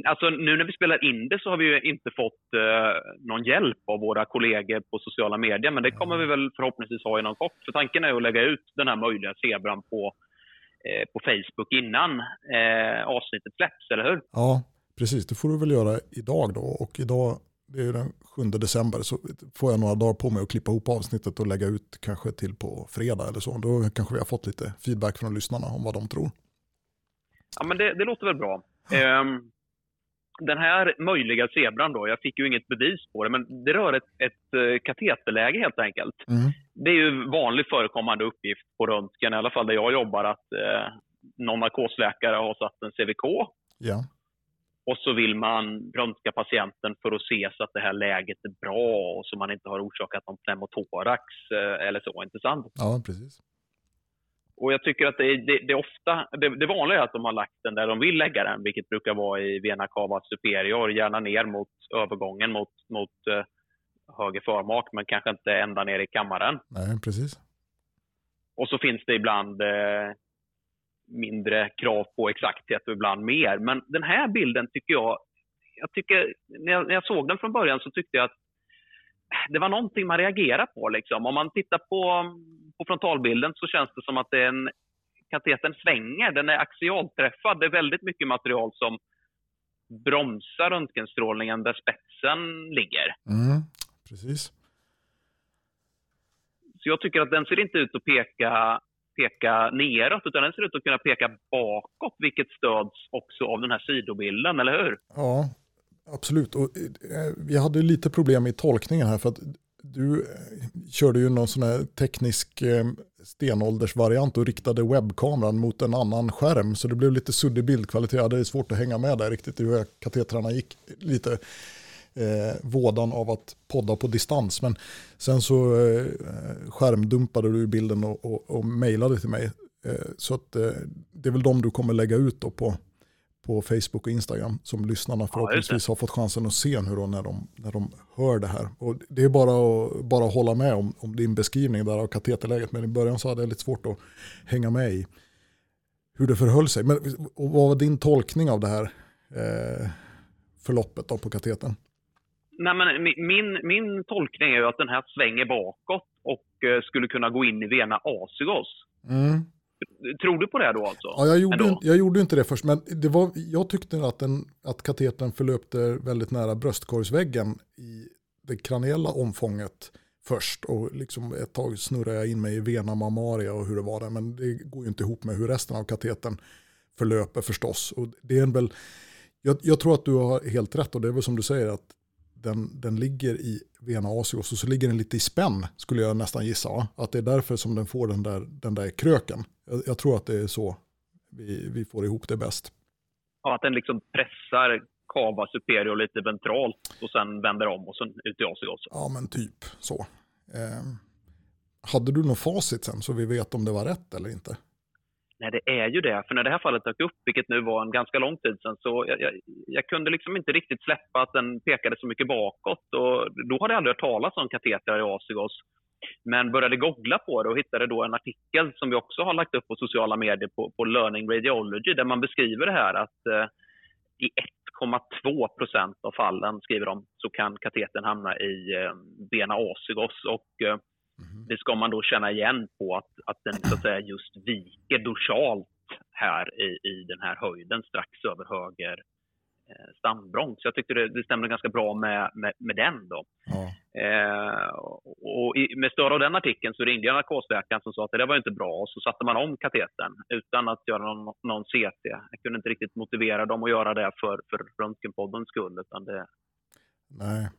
Alltså nu när vi spelar in det så har vi ju inte fått eh, någon hjälp av våra kollegor på sociala medier, men det kommer vi väl förhoppningsvis ha inom kort. För tanken är att lägga ut den här möjliga zebran på, eh, på Facebook innan eh, avsnittet släpps, eller hur? Ja, precis. Det får du väl göra idag då. Och idag, det är den 7 december, så får jag några dagar på mig att klippa ihop avsnittet och lägga ut kanske till på fredag eller så. Då kanske vi har fått lite feedback från lyssnarna om vad de tror. Ja, men det, det låter väl bra. Um, den här möjliga zebran då, jag fick ju inget bevis på det, men det rör ett, ett uh, kateterläge helt enkelt. Mm. Det är ju vanligt förekommande uppgift på röntgen, i alla fall där jag jobbar, att uh, någon narkosläkare har satt en CVK. Ja. Och så vill man röntga patienten för att se så att det här läget är bra och så man inte har orsakat någon pneumotorax uh, eller så, inte sant? Ja, precis. Och jag tycker att det, det, det ofta, det, det vanliga är att de har lagt den där de vill lägga den, vilket brukar vara i vena cava superior, gärna ner mot övergången mot, mot uh, höger förmak, men kanske inte ända ner i kammaren. Nej, precis. Och så finns det ibland uh, mindre krav på exakthet och ibland mer. Men den här bilden tycker jag, jag tycker, när jag, när jag såg den från början så tyckte jag att det var någonting man reagerar på. Liksom. Om man tittar på, på frontalbilden så känns det som att det är en, katetern svänger. Den är axialträffad. Det är väldigt mycket material som bromsar röntgenstrålningen där spetsen ligger. Mm, precis. Så jag tycker att den ser inte ut att peka, peka neråt, utan den ser ut att kunna peka bakåt, vilket stöds också av den här sidobilden, eller hur? Ja, absolut. Och, eh, vi hade lite problem i tolkningen här, för att du eh, körde ju någon sån här teknisk eh, stenåldersvariant och riktade webbkameran mot en annan skärm. Så det blev lite suddig bildkvalitet. Jag hade svårt att hänga med där riktigt hur katetrarna gick. Lite eh, vådan av att podda på distans. Men sen så eh, skärmdumpade du bilden och, och, och mejlade till mig. Eh, så att, eh, det är väl de du kommer lägga ut då på på Facebook och Instagram som lyssnarna förhoppningsvis har fått chansen att se nu då när de, när de hör det här. Och det är bara att bara hålla med om, om din beskrivning där av kateterläget, men i början så hade jag lite svårt att hänga med i hur det förhöll sig. Men och vad var din tolkning av det här eh, förloppet då på katetern? Nej, men min, min tolkning är att den här svänger bakåt och eh, skulle kunna gå in i vena asigos. Mm. Tror du på det då alltså? Ja, jag gjorde, jag gjorde inte det först, men det var, jag tyckte att, den, att katetern förlöpte väldigt nära bröstkorgsväggen i det kraniella omfånget först och liksom ett tag snurrade jag in mig i vena mammaria och hur det var där, men det går ju inte ihop med hur resten av katetern förlöper förstås. Och det är väl, jag, jag tror att du har helt rätt och det är väl som du säger att den, den ligger i vena asios och så ligger den lite i spänn skulle jag nästan gissa. Att det är därför som den får den där, den där kröken. Jag, jag tror att det är så vi, vi får ihop det bäst. Ja, att den liksom pressar cava superior lite ventralt och sen vänder om och sen ut i asios. Ja, men typ så. Eh, hade du något facit sen så vi vet om det var rätt eller inte? Nej, det är ju det. För när det här fallet dök upp, vilket nu var en ganska lång tid sedan, så jag, jag, jag kunde liksom inte riktigt släppa att den pekade så mycket bakåt. Och då hade jag aldrig hört talas om katetrar i Asigos. Men började googla på det och hittade då en artikel som vi också har lagt upp på sociala medier på, på Learning Radiology, där man beskriver det här att eh, i 1,2 procent av fallen, skriver de, så kan katetern hamna i eh, bena asigos. Och, eh, Mm. Det ska man då känna igen på att, att den så att säga just viker dorsalt här i, i den här höjden strax över höger eh, stambrång. Så jag tyckte det, det stämde ganska bra med, med, med den. Då. Ja. Eh, och i, med stöd av den artikeln så ringde jag narkosläkaren som sa att det var inte bra och så satte man om katetern utan att göra någon, någon CT. Jag kunde inte riktigt motivera dem att göra det för, för röntgenpoddens skull. Utan det, Nej.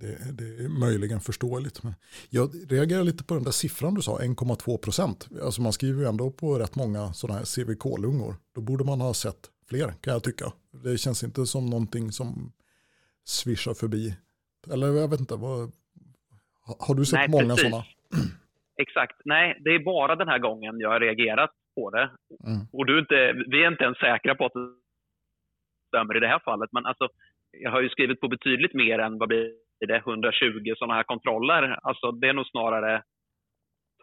Det, det, är möjligen förståeligt. Men jag reagerar lite på den där siffran du sa, 1,2 procent. Alltså man skriver ju ändå på rätt många sådana här CVK-lungor. Då borde man ha sett fler kan jag tycka. Det känns inte som någonting som svischar förbi. Eller jag vet inte, vad, har du sett Nej, många sådana? Exakt. Nej, det är bara den här gången jag har reagerat på det. Mm. Och du inte, vi är inte ens säkra på att det stämmer i det här fallet. Men alltså, jag har ju skrivit på betydligt mer än vad blir det 120 sådana här kontroller. Alltså det är nog snarare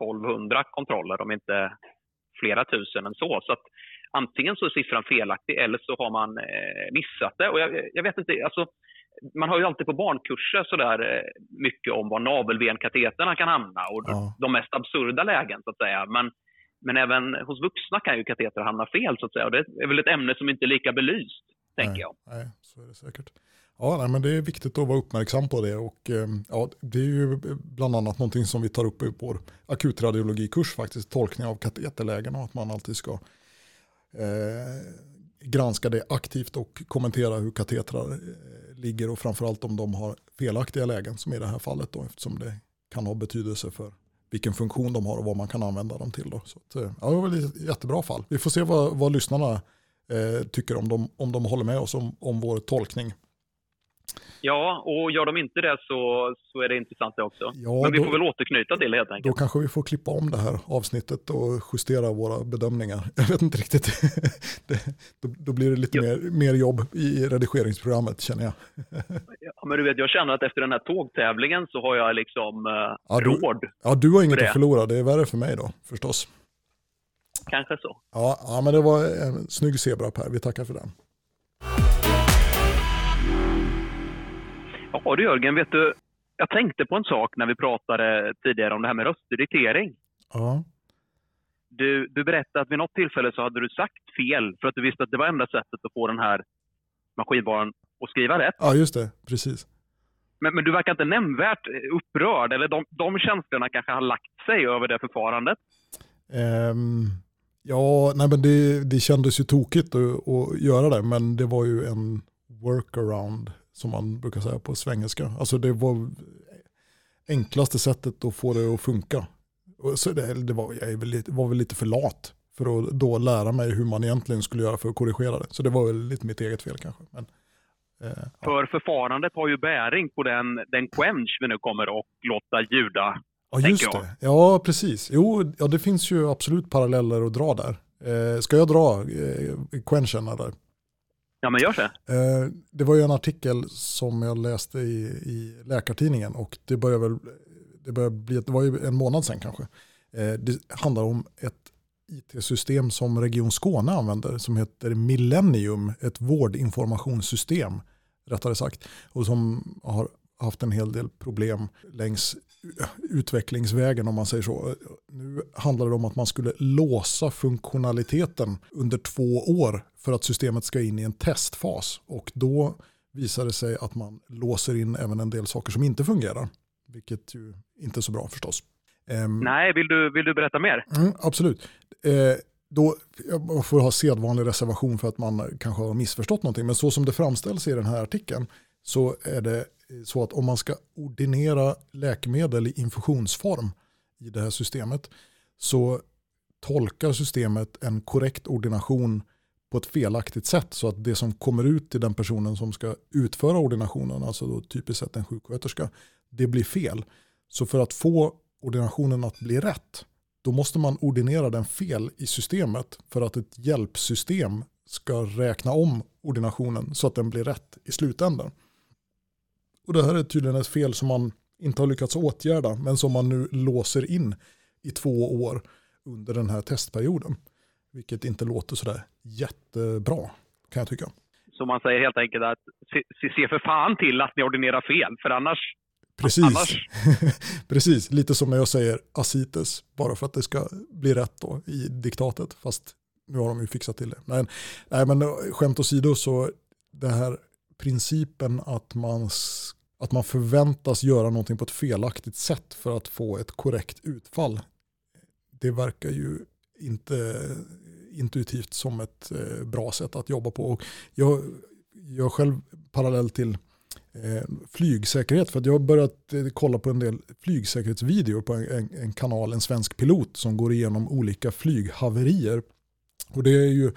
1200 kontroller om inte flera tusen än så. Så att antingen så är siffran felaktig eller så har man eh, missat det. Och jag, jag vet inte, alltså, man har ju alltid på barnkurser sådär eh, mycket om var navelvenkateterna kan hamna och ja. de mest absurda lägen så att säga. Men, men även hos vuxna kan ju kateter hamna fel så att säga. Och det är väl ett ämne som inte är lika belyst, tänker nej, jag. Nej, så är det säkert. Ja, nej, men det är viktigt att vara uppmärksam på det och ehm, ja, det är ju bland annat någonting som vi tar upp i vår akutradiologikurs faktiskt, tolkning av kateterlägen och att man alltid ska eh, granska det aktivt och kommentera hur katetrar eh, ligger och framförallt om de har felaktiga lägen som i det här fallet då eftersom det kan ha betydelse för vilken funktion de har och vad man kan använda dem till. Då. Så att, eh, ja, det var ett jättebra fall. Vi får se vad, vad lyssnarna eh, tycker om de, om de håller med oss om, om vår tolkning. Ja, och gör de inte det så, så är det intressant det också. Ja, Men vi då, får väl återknyta till det helt enkelt. Då kanske vi får klippa om det här avsnittet och justera våra bedömningar. Jag vet inte riktigt. det, då, då, blir det lite mer, mer jobb i redigeringsprogrammet känner jag. ja, men du vet, jag känner att efter den här tågtävlingen så har jag liksom eh, ja, du, råd. Ja, du har inget att förlora. Det är värre för mig då, förstås. Kanske så. Ja, ja men det var en snygg zebra Per. Vi tackar för den. Ja du Jörgen, vet du, jag tänkte på en sak när vi pratade tidigare om det här med röstdiktering. Ja. Du, du berättade att vid något tillfälle så hade du sagt fel för att du visste att det var enda sättet att få den här maskinvaran att skriva rätt. ja, just det. Precis. Men, men du verkar inte nämnvärt upprörd, eller de, de känslorna kanske har lagt sig över det förfarandet. Ehm, ja, nej men det, det kändes ju tokigt att, att göra det, men det var ju en workaround som man brukar säga på svengelska. Alltså det var enklaste sättet att få det att funka. Så det, det var, jag väl lite, var väl lite för lat för att då lära mig hur man egentligen skulle göra för att korrigera det. Så det var väl lite mitt eget fel kanske. Men, eh, ja. För förfarandet har ju bäring på den, den quench vi nu kommer att låta ljuda. Ja, just det. Ja, precis. Jo, ja, det finns ju absolut paralleller att dra där. Eh, ska jag dra eh, quenchen där? Ja, men gör så. Eh, det var ju en artikel som jag läste i, i Läkartidningen och det började väl, det började bli, det var ju en månad sedan kanske. Eh, det handlar om ett it-system som Region Skåne använder som heter Millennium, ett vårdinformationssystem rättare sagt. Och som har haft en hel del problem längs utvecklingsvägen om man säger så. Nu handlar det om att man skulle låsa funktionaliteten under två år för att systemet ska in i en testfas. Och då visar det sig att man låser in även en del saker som inte fungerar. Vilket ju inte är så bra förstås. Ehm, Nej, vill du, vill du berätta mer? Mm, absolut. Eh, då, jag får ha sedvanlig reservation för att man kanske har missförstått någonting. Men så som det framställs i den här artikeln så är det så att om man ska ordinera läkemedel i infusionsform i det här systemet så tolkar systemet en korrekt ordination på ett felaktigt sätt så att det som kommer ut till den personen som ska utföra ordinationen, alltså då typiskt sett en sjuksköterska, det blir fel. Så för att få ordinationen att bli rätt, då måste man ordinera den fel i systemet för att ett hjälpsystem ska räkna om ordinationen så att den blir rätt i slutändan. Och det här är tydligen ett fel som man inte har lyckats åtgärda men som man nu låser in i två år under den här testperioden. Vilket inte låter sådär jättebra kan jag tycka. Så man säger helt enkelt att se, se- för fan till att ni ordinerar fel, för annars... Precis. Annars- Precis, lite som när jag säger asites, bara för att det ska bli rätt då i diktatet. Fast nu har de ju fixat till det. Men, nej, men eh, skämt åsido så det här principen att man, att man förväntas göra någonting på ett felaktigt sätt för att få ett korrekt utfall. Det verkar ju inte intuitivt som ett eh, bra sätt att jobba på. Och jag gör själv parallell till eh, flygsäkerhet. För att jag har börjat eh, kolla på en del flygsäkerhetsvideor på en, en, en kanal, en svensk pilot som går igenom olika flyghaverier. Och det är ju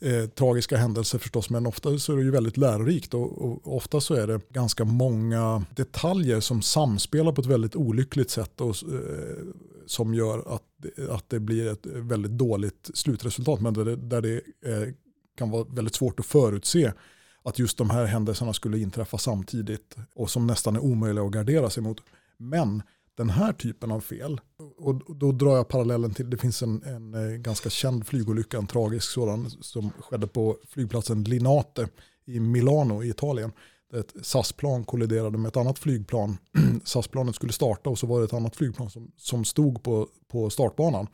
eh, tragiska händelser förstås, men ofta så är det ju väldigt lärorikt och, och ofta så är det ganska många detaljer som samspelar på ett väldigt olyckligt sätt och eh, som gör att, att det blir ett väldigt dåligt slutresultat, men där det, där det eh, kan vara väldigt svårt att förutse att just de här händelserna skulle inträffa samtidigt och som nästan är omöjliga att gardera sig mot. Men den här typen av fel, och då drar jag parallellen till, det finns en, en eh, ganska känd flygolycka, en tragisk sådan, som skedde på flygplatsen Linate i Milano i Italien. Ett SAS-plan kolliderade med ett annat flygplan. SAS-planet skulle starta och så var det ett annat flygplan som, som stod på, på startbanan.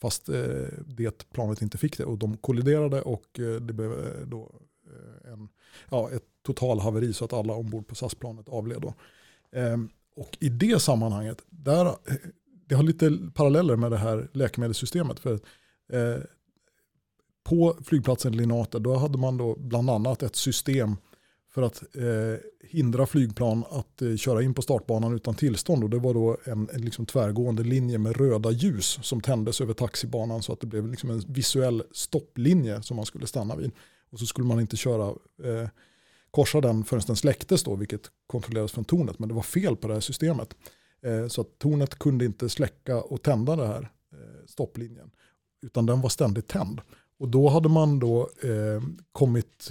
Fast eh, det planet inte fick det och de kolliderade och eh, det blev eh, då eh, en, ja, ett totalhaveri så att alla ombord på SAS-planet avled. Då. Eh, och i det sammanhanget, där, eh, det har lite paralleller med det här läkemedelssystemet. För, eh, på flygplatsen Linate då hade man då bland annat ett system för att eh, hindra flygplan att eh, köra in på startbanan utan tillstånd. Och det var då en, en liksom tvärgående linje med röda ljus som tändes över taxibanan så att det blev liksom en visuell stopplinje som man skulle stanna vid. Och så skulle man inte köra, eh, korsa den förrän den släcktes då, vilket kontrollerades från tornet. Men det var fel på det här systemet. Eh, så att tornet kunde inte släcka och tända den här eh, stopplinjen. Utan den var ständigt tänd. Och då hade man då eh, kommit,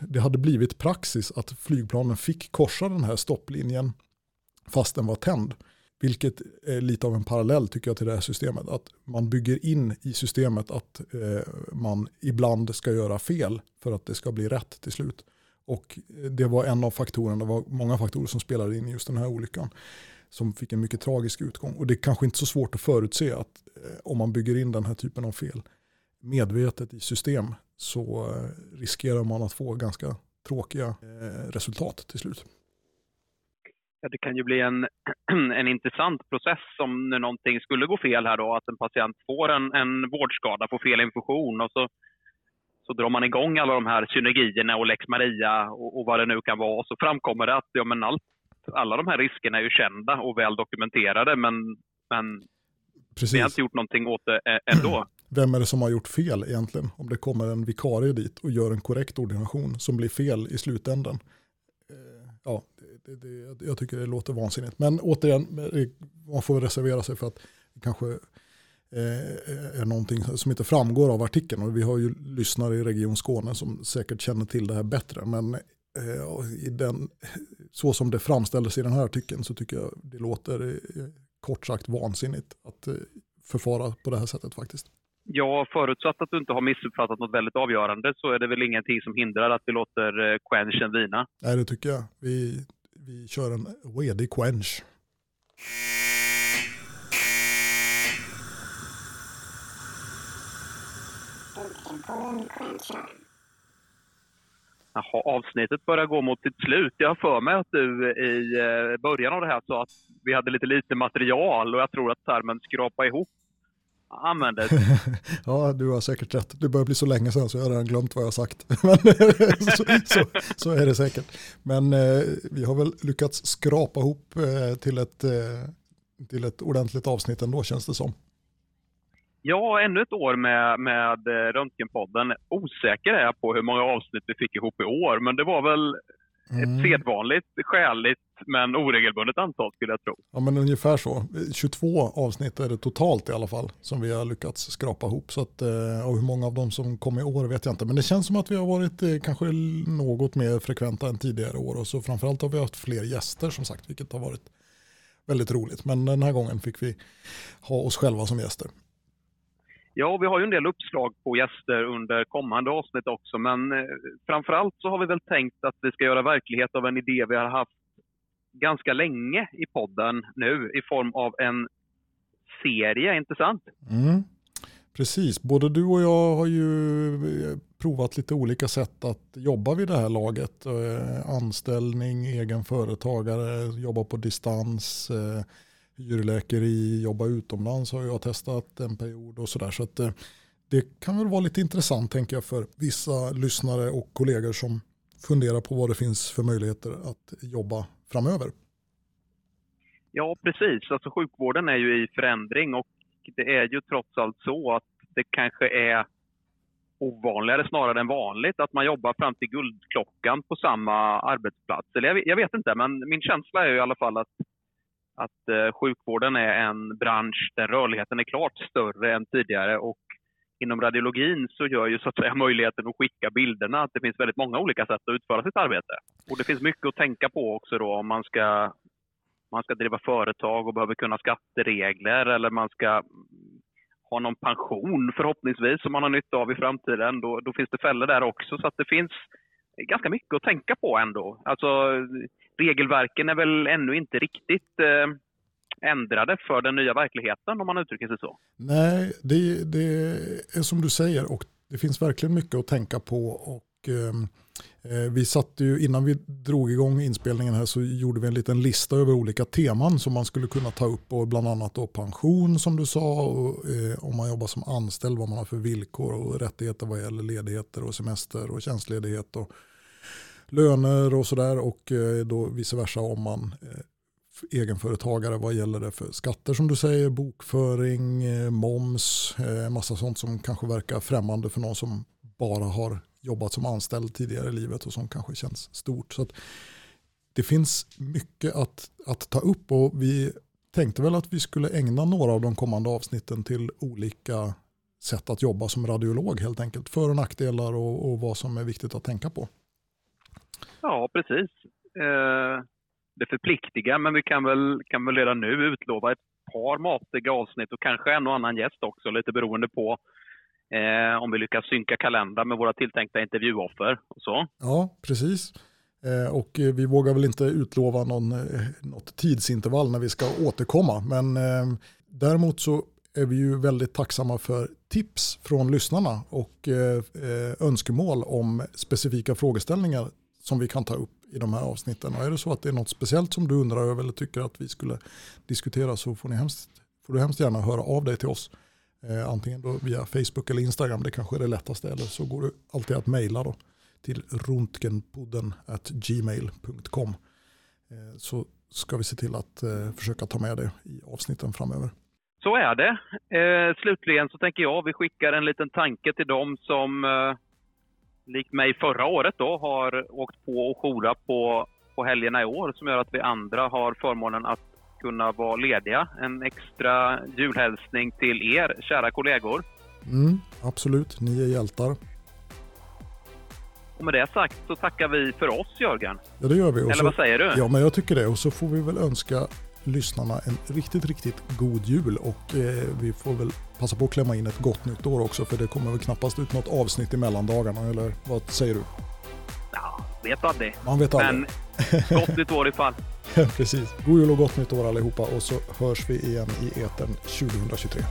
det hade blivit praxis att flygplanen fick korsa den här stopplinjen fast den var tänd. Vilket är lite av en parallell tycker jag till det här systemet. Att man bygger in i systemet att eh, man ibland ska göra fel för att det ska bli rätt till slut. Och det var en av faktorerna, det var många faktorer som spelade in i just den här olyckan som fick en mycket tragisk utgång. Och det är kanske inte så svårt att förutse att eh, om man bygger in den här typen av fel medvetet i system så eh, riskerar man att få ganska tråkiga eh, resultat till slut. Ja, det kan ju bli en, en intressant process om någonting skulle gå fel här då, att en patient får en, en vårdskada, får fel information och så, så drar man igång alla de här synergierna och lex Maria och, och vad det nu kan vara. Och så framkommer det att ja, men allt, alla de här riskerna är ju kända och väl dokumenterade men, men Precis. vi har inte gjort någonting åt det ändå. Vem är det som har gjort fel egentligen? Om det kommer en vikarie dit och gör en korrekt ordination som blir fel i slutändan. Eh, ja, det, det, jag tycker det låter vansinnigt. Men återigen, man får reservera sig för att det kanske eh, är någonting som inte framgår av artikeln. Och vi har ju lyssnare i Region Skåne som säkert känner till det här bättre. Men eh, i den, så som det framställdes i den här artikeln så tycker jag det låter kort sagt vansinnigt att förfara på det här sättet faktiskt. Ja, förutsatt att du inte har missuppfattat något väldigt avgörande så är det väl ingenting som hindrar att vi låter quenchen vina. Nej, det tycker jag. Vi, vi kör en redig quench. Jaha, avsnittet börjar gå mot sitt slut. Jag har för mig att du i eh, början av det här sa att vi hade lite lite material och jag tror att termen skrapa ihop använder. ja, du har säkert rätt. Det börjar bli så länge sedan så jag har redan glömt vad jag har sagt. så, så, så, är det säkert. Men eh, vi har väl lyckats skrapa ihop eh, till, ett, eh, till ett ordentligt avsnitt ändå känns det som. Ja, ännu ett år med, med eh, Röntgenpodden. Osäker är jag på hur många avsnitt vi fick ihop i år, men det var väl Mm. Ett sedvanligt, skäligt men oregelbundet antal skulle jag tro. Ja men ungefär så. 22 avsnitt är det totalt i alla fall som vi har lyckats skrapa ihop. Så att, eh, och hur många av dem som kom i år vet jag inte. Men det känns som att vi har varit eh, kanske något mer frekventa än tidigare år. Och så framförallt har vi haft fler gäster som sagt, vilket har varit väldigt roligt. Men den här gången fick vi ha oss själva som gäster. Ja, vi har ju en del uppslag på gäster under kommande avsnitt också, men eh, framförallt så har vi väl tänkt att vi ska göra verklighet av en idé vi har haft ganska länge i podden nu i form av en serie, inte sant? Mm. Precis, både du och jag har ju eh, provat lite olika sätt att jobba vid det här laget. Eh, anställning, egen företagare, jobba på distans, hyrläkeri, jobba utomlands har jag testat en period och sådär. Så att eh, det kan väl vara lite intressant tänker jag för vissa lyssnare och kollegor som funderar på vad det finns för möjligheter att jobba framöver. Ja, precis. Alltså sjukvården är ju i förändring och det är ju trots allt så att det kanske är ovanligare snarare än vanligt att man jobbar fram till guldklockan på samma arbetsplats. Eller jag, vet inte, men min känsla är i alla fall att att eh, sjukvården är en bransch där rörligheten är klart större än tidigare och inom radiologin så gör ju så att säga möjligheten att skicka bilderna att det finns väldigt många olika sätt att utföra sitt arbete. Och det finns mycket att tänka på också då om man ska, man ska driva företag och behöver kunna skatteregler eller man ska ha någon pension förhoppningsvis som man har nytta av i framtiden. Då, då finns det fällor där också så att det finns ganska mycket att tänka på ändå. Alltså regelverken är väl ännu inte riktigt eh, ändrade för den nya verkligheten om man uttrycker sig så. Nej, det, det, är som du säger och det finns verkligen mycket att tänka på. Och, eh, eh, vi satte ju, innan vi drog igång inspelningen här så gjorde vi en liten lista över olika teman som man skulle kunna ta upp och bland annat då pension som du sa och eh, om man jobbar som anställd vad man har för villkor och rättigheter vad gäller ledigheter och semester och tjänstledighet och löner och sådär och eh, då vice versa om man eh, egenföretagare vad gäller det för skatter som du säger, bokföring, eh, moms, massa sånt som kanske verkar främmande för någon som bara har jobbat som anställd tidigare i livet och som kanske känns stort. Så det finns mycket att, att ta upp och vi tänkte väl att vi skulle ägna några av de kommande avsnitten till olika sätt att jobba som radiolog helt enkelt. För och nackdelar och, och vad som är viktigt att tänka på. Ja, precis. Eh, det förpliktiga, men vi kan väl, kan väl redan nu utlova ett par matiga avsnitt och kanske en och annan gäst också, lite beroende på Eh, om vi lyckas synka kalendrar med våra tilltänkta intervjuoffer och så. Ja, precis. Eh, och eh, vi vågar väl inte utlova någon, eh, något tidsintervall när vi ska återkomma. Men eh, däremot så är vi ju väldigt tacksamma för tips från lyssnarna och eh, eh önskemål om specifika frågeställningar som vi kan ta upp i de här avsnitten. Och är det så att det är något speciellt som du undrar över eller tycker att vi skulle diskutera så får, ni hemskt, får du hemskt gärna höra av dig till oss. Eh, antingen då via Facebook eller Instagram, det kanske är det lättaste. Eller så går det alltid att mejla då till rontgenpodden gmail.com. Eh, så ska vi se till att eh, försöka ta med det i avsnitten framöver. Så är det. Eh, slutligen så tänker jag vi skickar en liten tanke till dem som eh, likt mig förra året då har åkt på och jourat på, på helgerna i år som gör att vi andra har förmånen att kunna vara lediga. En extra julhälsning till er, kära kollegor. Mm, absolut, ni är hjältar. Och med det sagt så tackar vi för oss, Jörgen. Ja, det gör vi. Och Eller så, vad säger du? Ja, men jag tycker det. Och så får vi väl önska lyssnarna en riktigt, riktigt god jul och eh, vi får väl passa på att klämma in ett gott nytt år också för det kommer väl knappast ut något avsnitt i mellandagarna eller vad säger du? Ja, vet aldrig. Man vet aldrig. Men gott nytt år ifall. Precis. God jul och gott nytt år allihopa och så hörs vi igen i eten 2023.